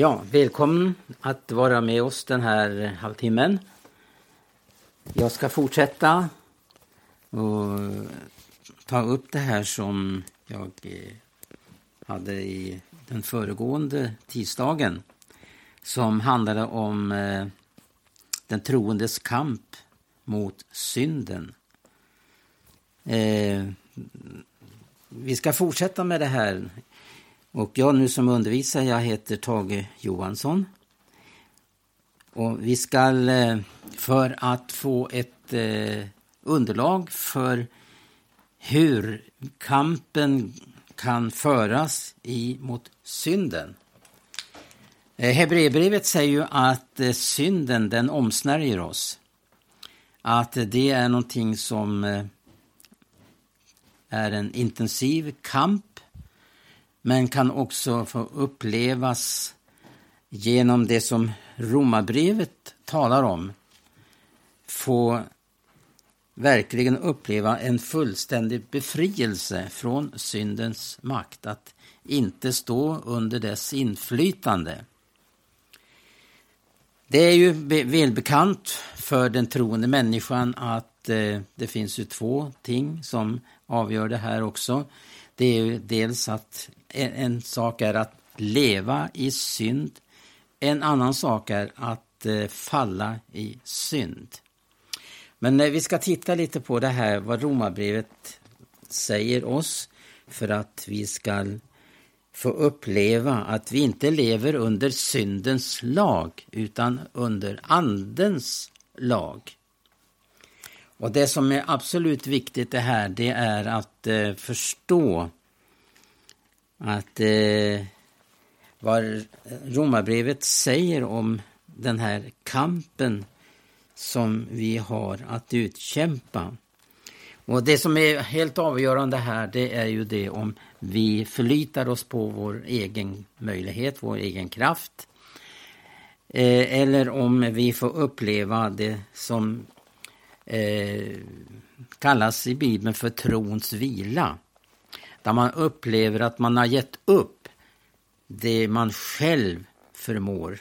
Ja, välkommen att vara med oss den här halvtimmen. Jag ska fortsätta och ta upp det här som jag eh, hade i den föregående tisdagen som handlade om eh, den troendes kamp mot synden. Eh, vi ska fortsätta med det här och jag nu som undervisar jag heter Tage Johansson. Och vi ska eh, för att få ett eh, underlag för hur kampen kan föras i, mot synden. Eh, Hebreerbrevet säger ju att synden den omsnärjer oss. Att det är någonting som är en intensiv kamp men kan också få upplevas genom det som Romarbrevet talar om. Få verkligen uppleva en fullständig befrielse från syndens makt, att inte stå under dess inflytande. Det är ju välbekant för den troende människan att eh, det finns ju två ting som avgör det här också. Det är ju dels att en, en sak är att leva i synd. En annan sak är att eh, falla i synd. Men eh, vi ska titta lite på det här vad Romarbrevet säger oss för att vi ska få uppleva att vi inte lever under syndens lag utan under Andens lag. Och det som är absolut viktigt det här det är att eh, förstå att eh, vad Romarbrevet säger om den här kampen som vi har att utkämpa. Och det som är helt avgörande här det är ju det om vi förlitar oss på vår egen möjlighet, vår egen kraft. Eh, eller om vi får uppleva det som eh, kallas i Bibeln för trons vila där man upplever att man har gett upp det man själv förmår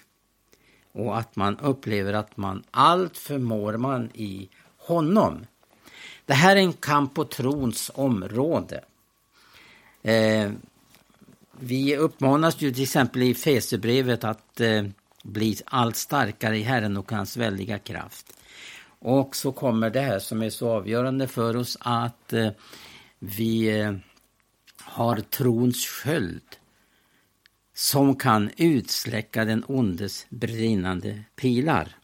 och att man upplever att man allt förmår man i honom. Det här är en kamp på trons område. Eh, vi uppmanas ju till exempel i Fesebrevet att eh, bli allt starkare i Herren och hans väldiga kraft. Och så kommer det här som är så avgörande för oss att eh, vi eh, har trons sköld som kan utsläcka den ondes brinnande pilar.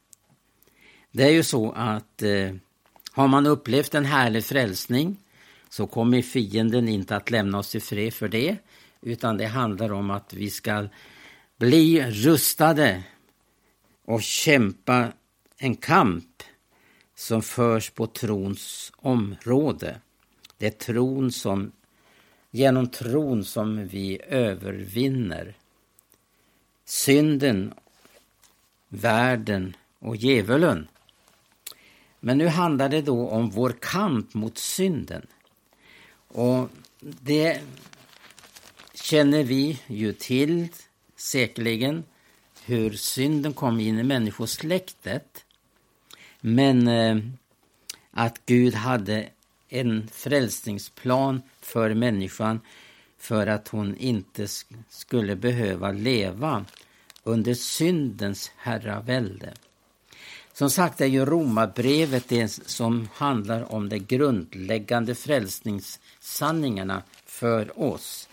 Det är ju så att eh, har man upplevt en härlig frälsning så kommer fienden inte att lämna oss i fred för det utan det handlar om att vi ska bli rustade och kämpa en kamp som förs på trons område. Det är tron som genom tron som vi övervinner synden, världen och djävulen. Men nu handlar det då om vår kamp mot synden. Och det känner vi ju till säkerligen hur synden kom in i människosläktet. Men eh, att Gud hade en frälsningsplan för människan för att hon inte skulle behöva leva under syndens herravälde. Som sagt är ju Romarbrevet det som handlar om de grundläggande frälsningssanningarna för oss.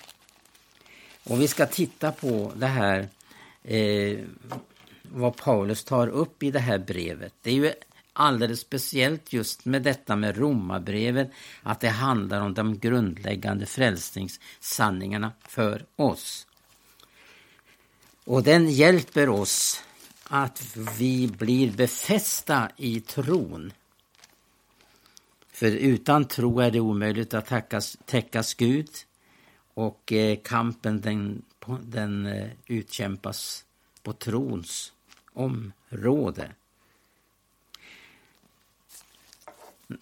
Och vi ska titta på det här eh, vad Paulus tar upp i det här brevet. Det är ju alldeles speciellt just med detta med romabrevet att det handlar om de grundläggande frälsningssanningarna för oss. Och den hjälper oss att vi blir befästa i tron. För utan tro är det omöjligt att täckas, täckas Gud och eh, kampen den, den eh, utkämpas på trons område.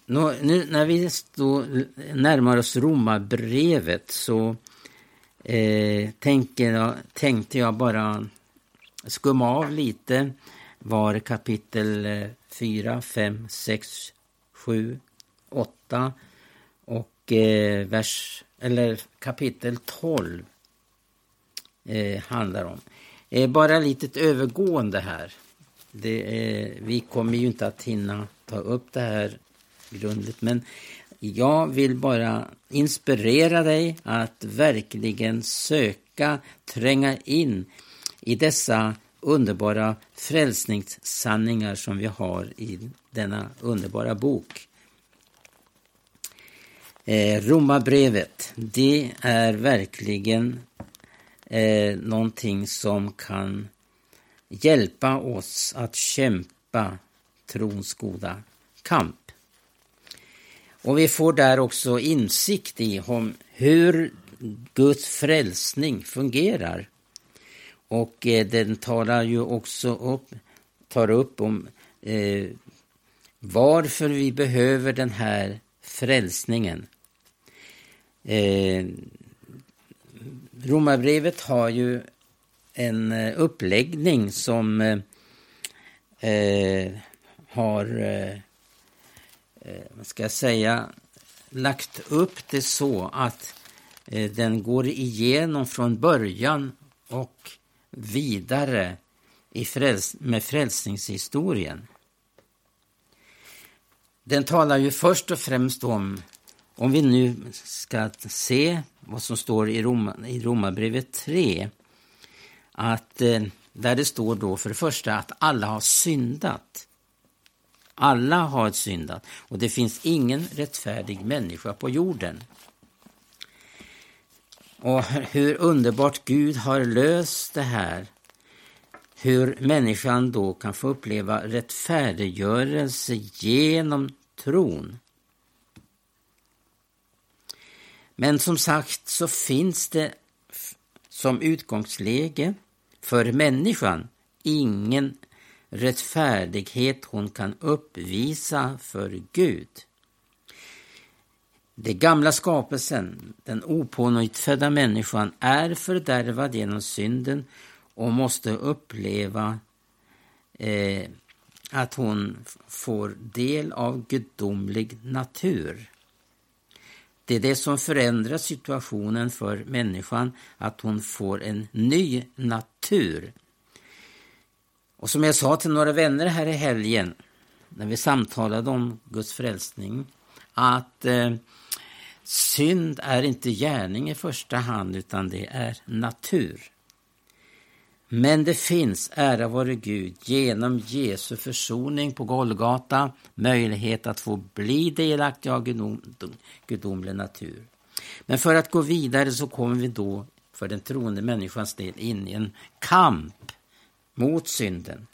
Nu när vi då närmar oss romabrevet så eh, jag, tänkte jag bara skumma av lite var kapitel 4, 5, 6, 7, 8 och eh, vers, eller kapitel 12 eh, handlar om. Eh, bara lite övergående här. Det, vi kommer ju inte att hinna ta upp det här grundligt men jag vill bara inspirera dig att verkligen söka tränga in i dessa underbara frälsningssanningar som vi har i denna underbara bok. Eh, Romarbrevet, det är verkligen eh, någonting som kan hjälpa oss att kämpa trons goda kamp. Och vi får där också insikt i om hur Guds frälsning fungerar. Och eh, den talar ju också upp, tar upp om eh, varför vi behöver den här frälsningen. Eh, Romarbrevet har ju en eh, uppläggning som eh, eh har, eh, Eh, vad ska jag säga, lagt upp det så att eh, den går igenom från början och vidare i fräls med frälsningshistorien. Den talar ju först och främst om, om vi nu ska se vad som står i, Roma, i Romarbrevet 3, att eh, där det står då för det första att alla har syndat. Alla har syndat och det finns ingen rättfärdig människa på jorden. Och hur underbart Gud har löst det här. Hur människan då kan få uppleva rättfärdiggörelse genom tron. Men som sagt så finns det som utgångsläge för människan ingen rättfärdighet hon kan uppvisa för Gud. Den gamla skapelsen, den opånyttfödda människan, är fördärvad genom synden och måste uppleva eh, att hon får del av gudomlig natur. Det är det som förändrar situationen för människan, att hon får en ny natur. Och som jag sa till några vänner här i helgen, när vi samtalade om Guds frälsning, att eh, synd är inte gärning i första hand, utan det är natur. Men det finns, ära vare Gud, genom Jesu försoning på Golgata möjlighet att få bli delaktig av gudomlig natur. Men för att gå vidare så kommer vi då för den troende människans del in i en kamp mot synden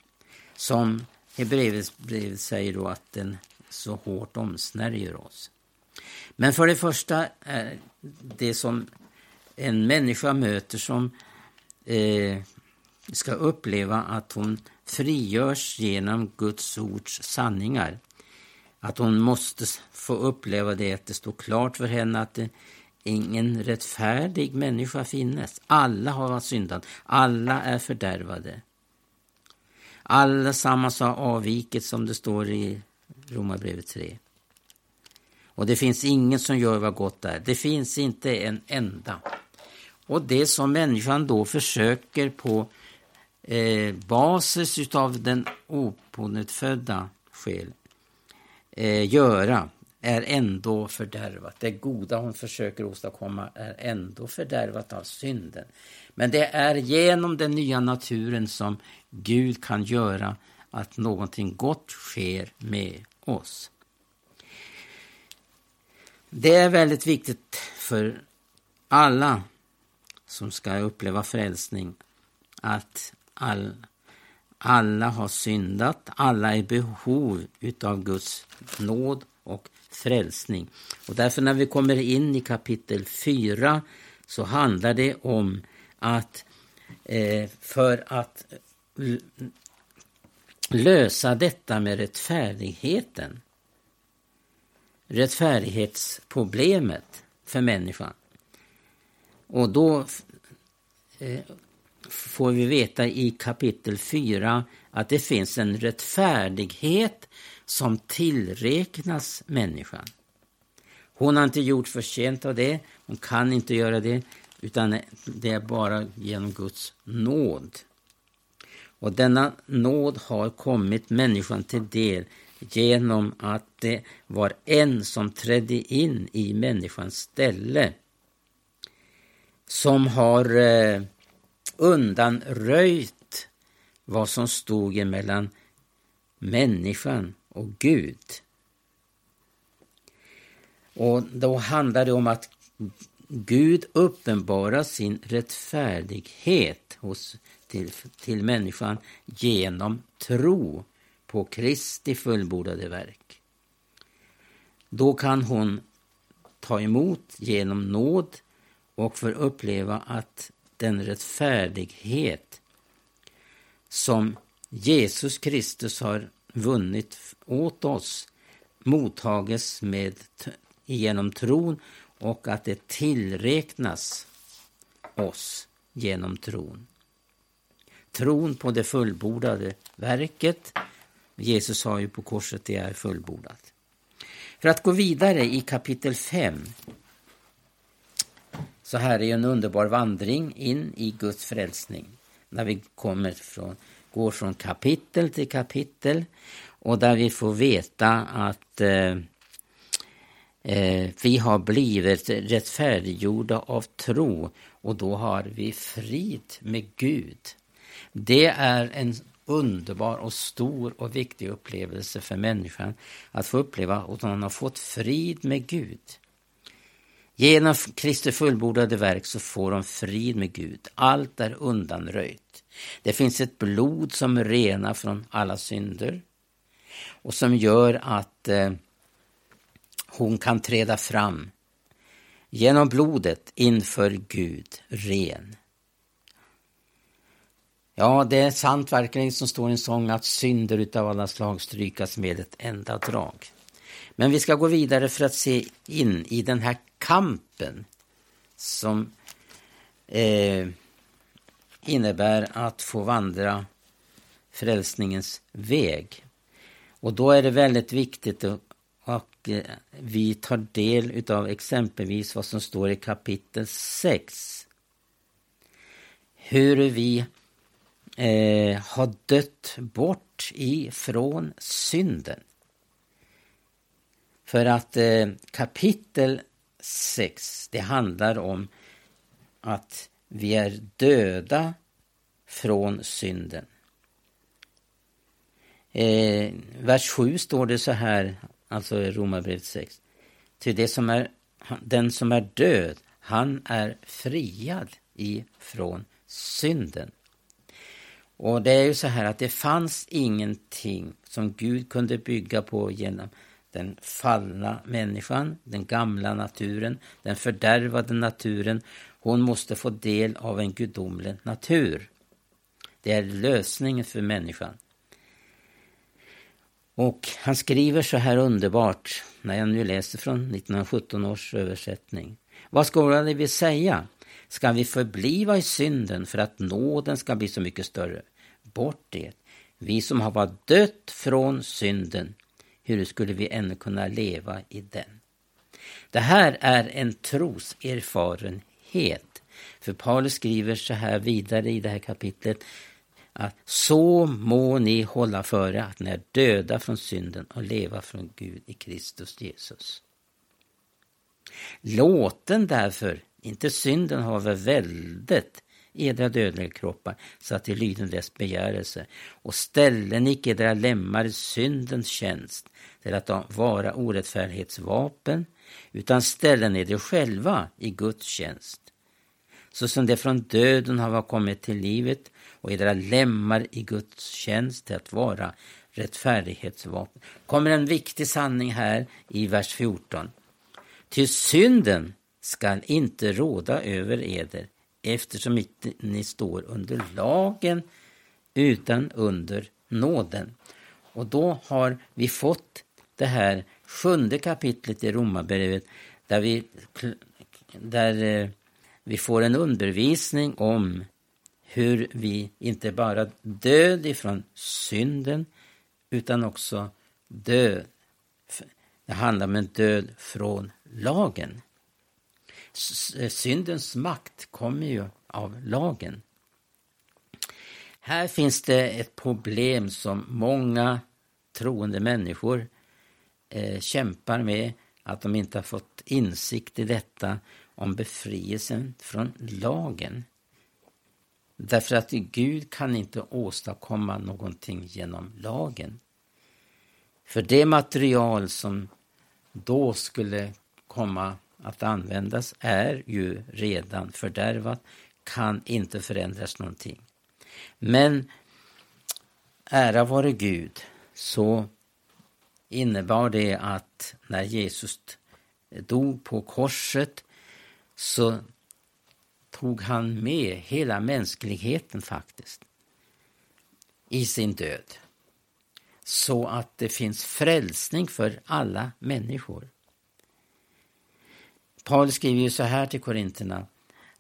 som Hebreerbrevet säger då att den så hårt omsnärjer oss. Men för det första är det som en människa möter som eh, ska uppleva att hon frigörs genom Guds ords sanningar. Att hon måste få uppleva det, att det står klart för henne att det ingen rättfärdig människa finnes. Alla har syndat, alla är fördärvade. Allesammans har avvikit som det står i Romarbrevet 3. Och det finns ingen som gör vad gott är. Det finns inte en enda. Och det som människan då försöker på eh, basis utav den opånyttfödda själ eh, göra är ändå fördärvat. Det goda hon försöker åstadkomma är ändå fördärvat av synden. Men det är genom den nya naturen som Gud kan göra att någonting gott sker med oss. Det är väldigt viktigt för alla som ska uppleva frälsning att all, alla har syndat, alla är i behov utav Guds nåd och frälsning. Och därför när vi kommer in i kapitel 4 så handlar det om att eh, för att lösa detta med rättfärdigheten, rättfärdighetsproblemet för människan. Och då eh, får vi veta i kapitel 4 att det finns en rättfärdighet som tillräknas människan. Hon har inte gjort förtjänt av det, hon kan inte göra det, utan det är bara genom Guds nåd. Och denna nåd har kommit människan till del genom att det var en som trädde in i människans ställe. Som har eh, undanröjt vad som stod emellan människan och Gud. Och då handlar det om att Gud uppenbarar sin rättfärdighet hos, till, till människan genom tro på Kristi fullbordade verk. Då kan hon ta emot genom nåd och få uppleva att den rättfärdighet som Jesus Kristus har vunnit åt oss mottages med, genom tron och att det tillräknas oss genom tron. Tron på det fullbordade verket. Jesus sa ju på korset det är fullbordat. För att gå vidare i kapitel 5. Så här är en underbar vandring in i Guds frälsning. När vi kommer från, går från kapitel till kapitel och där vi får veta att eh, eh, vi har blivit rättfärdiggjorda av tro och då har vi frid med Gud. Det är en underbar och stor och viktig upplevelse för människan att få uppleva att hon har fått frid med Gud. Genom Kristi fullbordade verk så får de frid med Gud. Allt är undanröjt. Det finns ett blod som renar från alla synder och som gör att eh, hon kan träda fram genom blodet inför Gud ren. Ja, det är sant verkligen som står i en sång att synder utav alla slag strykas med ett enda drag. Men vi ska gå vidare för att se in i den här kampen som eh, innebär att få vandra frälsningens väg. Och då är det väldigt viktigt att eh, vi tar del av exempelvis vad som står i kapitel 6. Hur vi eh, har dött bort ifrån synden. För att eh, kapitel 6, det handlar om att vi är döda från synden. Eh, vers 7 står det så här, alltså i Romarbrevet 6. Till det som är, den som är död, han är friad ifrån synden. Och det är ju så här att det fanns ingenting som Gud kunde bygga på genom den fallna människan, den gamla naturen, den fördärvade naturen. Hon måste få del av en gudomlig natur. Det är lösningen för människan. Och han skriver så här underbart, när jag nu läser från 1917 års översättning. Vad ska vi säga? Ska vi förbliva i synden för att nåden ska bli så mycket större? Bort det. Vi som har varit dött från synden, hur skulle vi ännu kunna leva i den? Det här är en troserfarenhet. För Paulus skriver så här vidare i det här kapitlet att så må ni hålla före att ni är döda från synden och leva från Gud i Kristus Jesus. Låten därför, inte synden haver väldigt edra dödliga kroppar så att de lyder dess begärelse och ställen icke edra lemmar i syndens tjänst till att vara orättfärdighetsvapen utan ställen eder själva i Guds tjänst. Så som det från döden har kommit till livet och edra lemmar i Guds tjänst till att vara rättfärdighetsvapen. kommer en viktig sanning här i vers 14. Ty synden skall inte råda över eder eftersom inte ni står under lagen utan under nåden. Och då har vi fått det här sjunde kapitlet i Romarbrevet där vi, där eh, vi får en undervisning om hur vi inte bara död ifrån synden utan också död. Det handlar om en död från lagen. Eh, syndens makt kommer ju av lagen. Här finns det ett problem som många troende människor eh, kämpar med, att de inte har fått insikt i detta om befrielsen från lagen. Därför att Gud kan inte åstadkomma någonting genom lagen. För det material som då skulle komma att användas är ju redan fördärvat, kan inte förändras någonting. Men ära vare Gud, så innebar det att när Jesus dog på korset så tog han med hela mänskligheten faktiskt i sin död. Så att det finns frälsning för alla människor. Paulus skriver ju så här till korinterna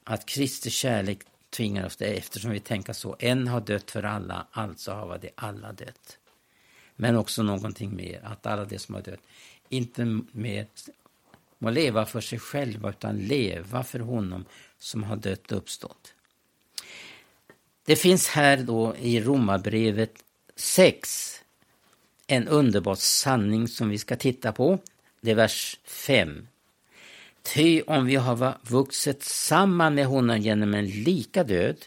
att Kristi kärlek tvingar oss det eftersom vi tänker så. En har dött för alla, alltså har det alla dött. Men också någonting mer, att alla de som har dött inte mer må leva för sig själva utan leva för honom som har dött och uppstått. Det finns här då i Romarbrevet 6 en underbar sanning som vi ska titta på. Det är vers 5. Ty om vi har vuxit samman med honom genom en lika död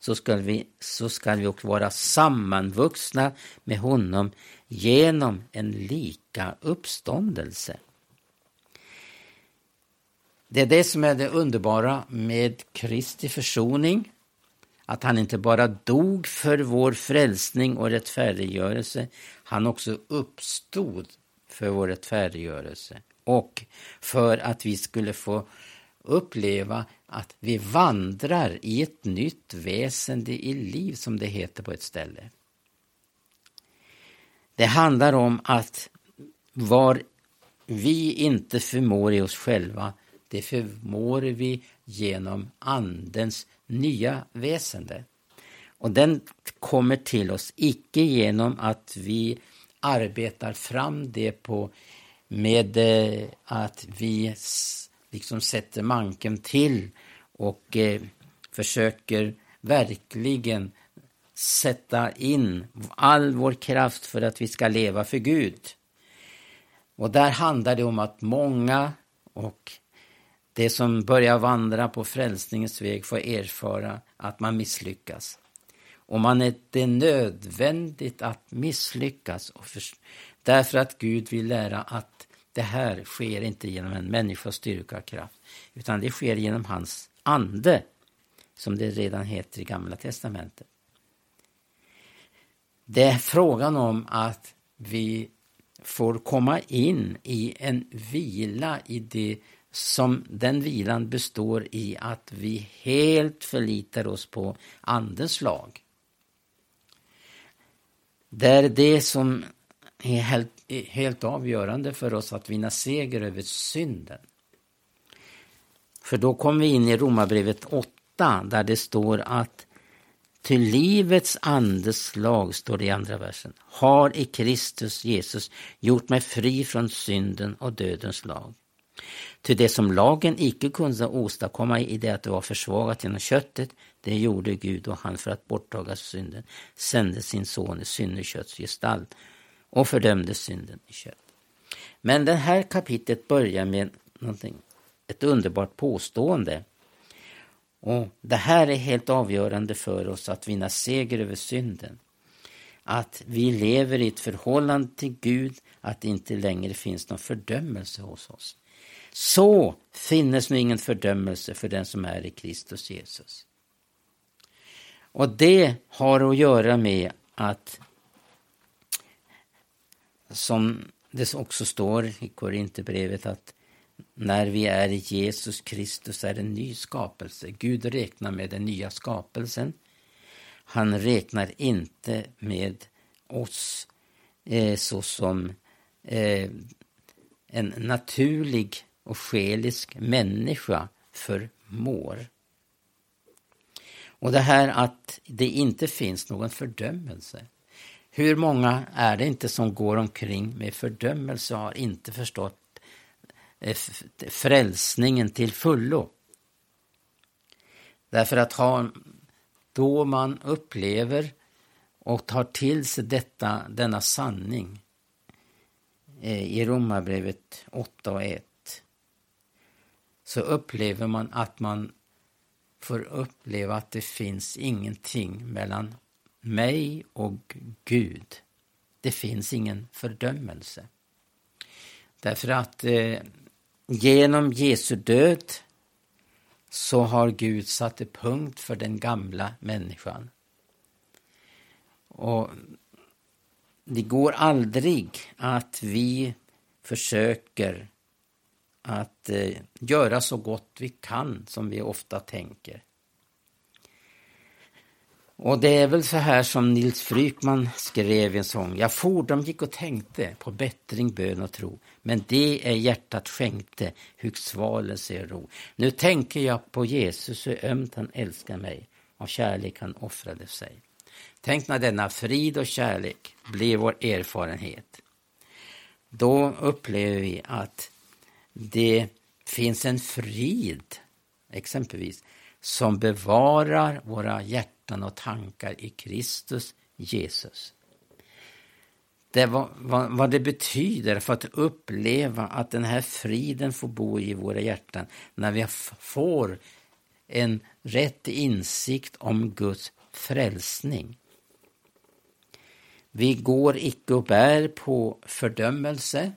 så ska vi, så ska vi också vara sammanvuxna med honom genom en lika uppståndelse. Det är det som är det underbara med Kristi försoning. Att han inte bara dog för vår frälsning och rättfärdiggörelse, han också uppstod för vår rättfärdiggörelse och för att vi skulle få uppleva att vi vandrar i ett nytt väsende i liv, som det heter på ett ställe. Det handlar om att var vi inte förmår i oss själva, det förmår vi genom Andens nya väsende. Och den kommer till oss icke genom att vi arbetar fram det på med eh, att vi liksom sätter manken till och eh, försöker verkligen sätta in all vår kraft för att vi ska leva för Gud. Och där handlar det om att många och det som börjar vandra på frälsningens väg får erfara att man misslyckas. Och man är, det är nödvändigt att misslyckas och för, därför att Gud vill lära att det här sker inte genom en människas styrka och kraft, utan det sker genom hans ande, som det redan heter i Gamla testamentet. Det är frågan om att vi får komma in i en vila i det som den vilan består i att vi helt förlitar oss på Andens lag. Det är det som är helt, helt avgörande för oss att vinna seger över synden. För då kommer vi in i Romarbrevet 8 där det står att till livets andes lag, står det i andra versen, har i Kristus Jesus gjort mig fri från synden och dödens lag. Till det som lagen icke kunde åstadkomma i det att det var försvagat genom köttet, det gjorde Gud och han för att borttaga synden sände sin son i syndekötts gestalt och fördömde synden i kött. Men det här kapitlet börjar med någonting, ett underbart påstående. Och Det här är helt avgörande för oss att vinna seger över synden. Att vi lever i ett förhållande till Gud, att det inte längre finns någon fördömelse hos oss. Så finnes nu ingen fördömelse för den som är i Kristus Jesus. Och det har att göra med att som det också står i Korinthierbrevet att när vi är i Jesus Kristus är en ny skapelse. Gud räknar med den nya skapelsen. Han räknar inte med oss eh, såsom eh, en naturlig och själisk människa förmår. Och det här att det inte finns någon fördömelse. Hur många är det inte som går omkring med fördömelse och har inte förstått eh, frälsningen till fullo? Därför att ha, då man upplever och tar till sig detta, denna sanning eh, i Romarbrevet 8 och 1 så upplever man att man får uppleva att det finns ingenting mellan mig och Gud. Det finns ingen fördömelse. Därför att eh, genom Jesu död så har Gud satt ett punkt för den gamla människan. Och det går aldrig att vi försöker att eh, göra så gott vi kan, som vi ofta tänker. Och det är väl så här som Nils Frykman skrev i en sång. Jag for, de gick och tänkte på bättring, bön och tro. Men det är hjärtat skänkte, hur svalen ser ro. Nu tänker jag på Jesus, hur ömt han älskar mig. Av kärlek han offrade sig. Tänk när denna frid och kärlek blir vår erfarenhet. Då upplever vi att det finns en frid, exempelvis, som bevarar våra hjärtan och tankar i Kristus Jesus. Det vad, vad, vad, det betyder för att uppleva att den här friden får bo i våra hjärtan när vi får en rätt insikt om Guds frälsning. Vi går icke och bär på fördömelse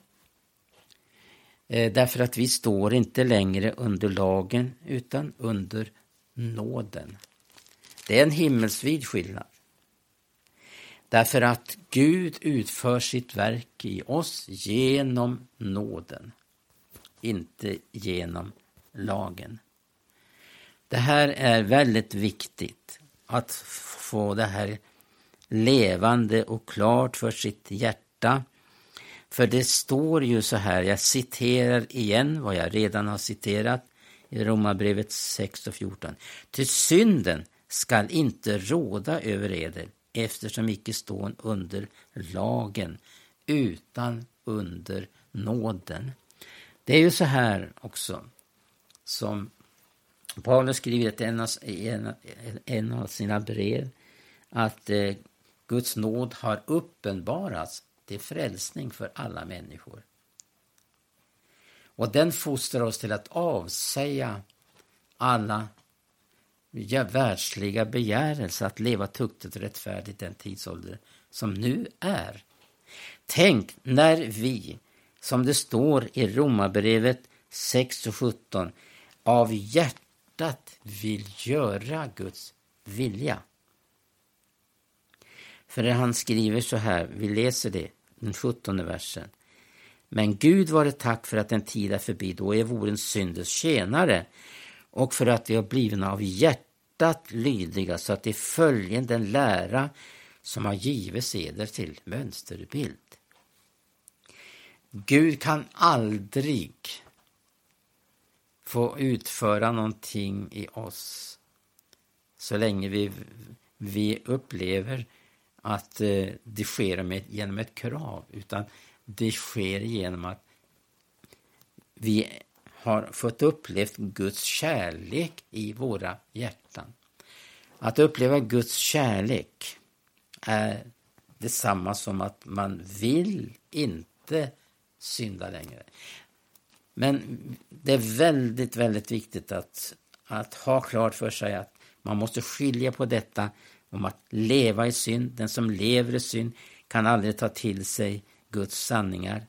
Eh, därför att vi står inte längre under lagen utan under nåden. Det är en himmelsvid skillnad. Därför att Gud utför sitt verk i oss genom nåden, inte genom lagen. Det här är väldigt viktigt att få det här levande och klart för sitt hjärta för det står ju så här, jag citerar igen vad jag redan har citerat i Romarbrevet 6 och 14. Till synden skall inte råda över eder eftersom icke stån under lagen utan under nåden. Det är ju så här också som Paulus skriver i en, en av sina brev att eh, Guds nåd har uppenbarats till frälsning för alla människor. Och den fostrar oss till att avsäga alla världsliga begärelse att leva tuktigt och rättfärdigt den tidsålder som nu är. Tänk när vi, som det står i Romarbrevet 6 och 17, av hjärtat vill göra Guds vilja. För han skriver så här, vi läser det, den sjuttonde versen. Men Gud var tack för att den tid är förbi då jag vore en syndens tjänare och för att vi har blivit av hjärtat lydiga så att de följer den lära som har givits eder till mönsterbild. Gud kan aldrig få utföra någonting i oss så länge vi, vi upplever att eh, det sker med, genom ett krav, utan det sker genom att vi har fått upplevt Guds kärlek i våra hjärtan. Att uppleva Guds kärlek är detsamma som att man vill inte synda längre. Men det är väldigt, väldigt viktigt att, att ha klart för sig att man måste skilja på detta om att leva i synd. Den som lever i synd kan aldrig ta till sig Guds sanningar,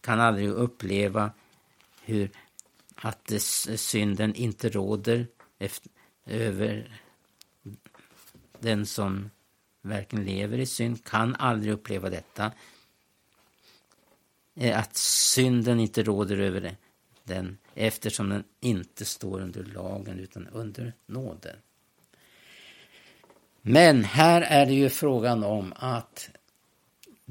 kan aldrig uppleva hur att synden inte råder efter, över den som verkligen lever i synd, kan aldrig uppleva detta. Eh, att synden inte råder över den eftersom den inte står under lagen utan under nåden. Men här är det ju frågan om att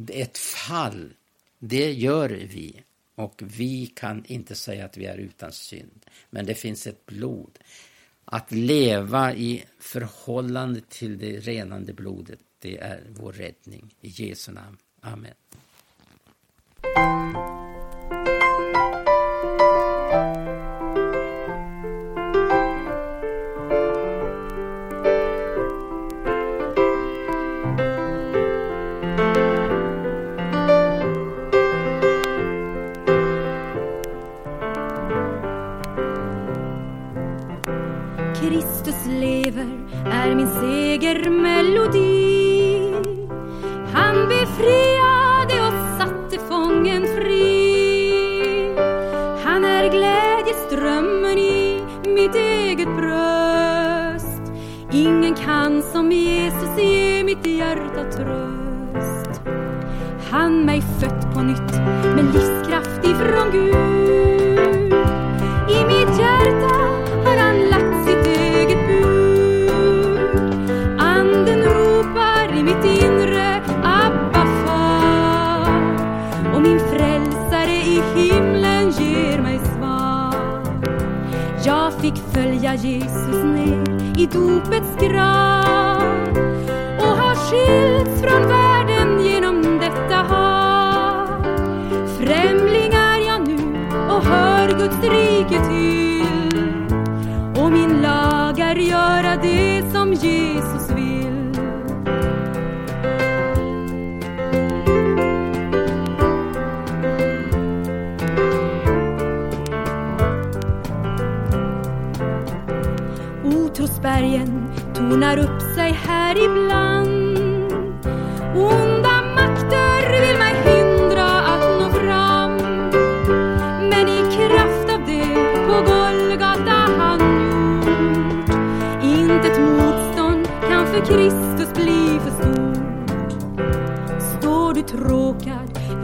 ett fall, det gör vi. Och vi kan inte säga att vi är utan synd. Men det finns ett blod. Att leva i förhållande till det renande blodet, det är vår räddning. I Jesu namn. Amen. Jesus ner i dopets grav och har skilts från världen Guds rike till. Och min lag är göra det som Jesus vill. Otrosbergen tornar upp sig här ibland.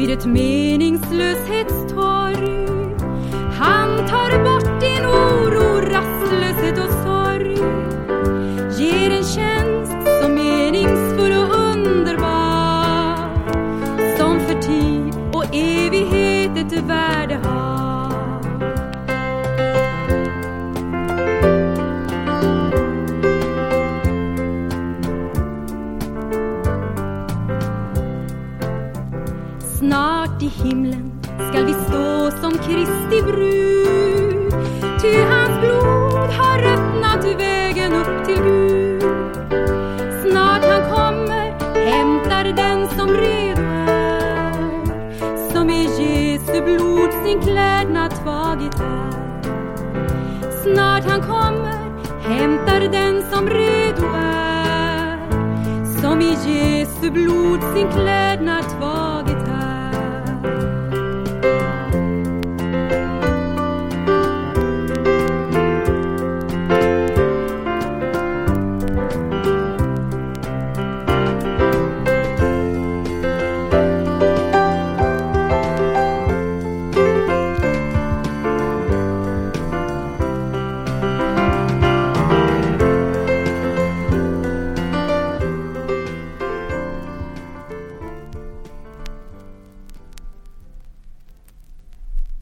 made it meaningless. It's sin klädnad tagit är Snart han kommer, hämtar den som redo är. Som i Jesu blod sin klädnad tagit är